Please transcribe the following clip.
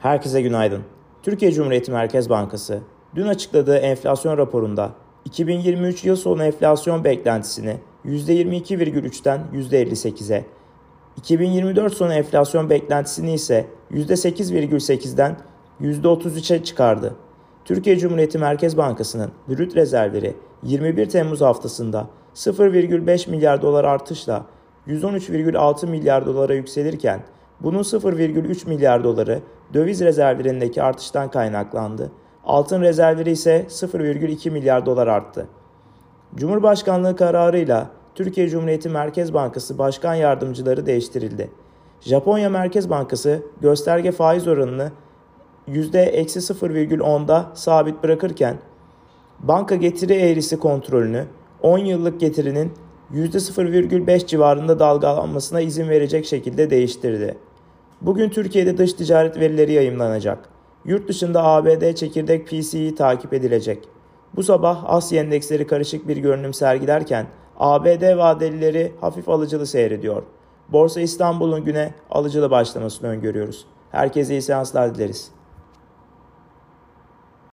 Herkese günaydın. Türkiye Cumhuriyeti Merkez Bankası dün açıkladığı enflasyon raporunda 2023 yıl sonu enflasyon beklentisini %22,3'ten %58'e, 2024 sonu enflasyon beklentisini ise %8,8'den %33'e çıkardı. Türkiye Cumhuriyeti Merkez Bankası'nın brüt rezervleri 21 Temmuz haftasında 0,5 milyar dolar artışla 113,6 milyar dolara yükselirken bunun 0,3 milyar doları döviz rezervlerindeki artıştan kaynaklandı. Altın rezervleri ise 0,2 milyar dolar arttı. Cumhurbaşkanlığı kararıyla Türkiye Cumhuriyeti Merkez Bankası Başkan Yardımcıları değiştirildi. Japonya Merkez Bankası gösterge faiz oranını %-0,10'da sabit bırakırken banka getiri eğrisi kontrolünü 10 yıllık getirinin %0,5 civarında dalgalanmasına izin verecek şekilde değiştirdi. Bugün Türkiye'de dış ticaret verileri yayımlanacak. Yurt dışında ABD çekirdek PCE takip edilecek. Bu sabah Asya endeksleri karışık bir görünüm sergilerken ABD vadelileri hafif alıcılı seyrediyor. Borsa İstanbul'un güne alıcılı başlamasını öngörüyoruz. Herkese iyi seanslar dileriz.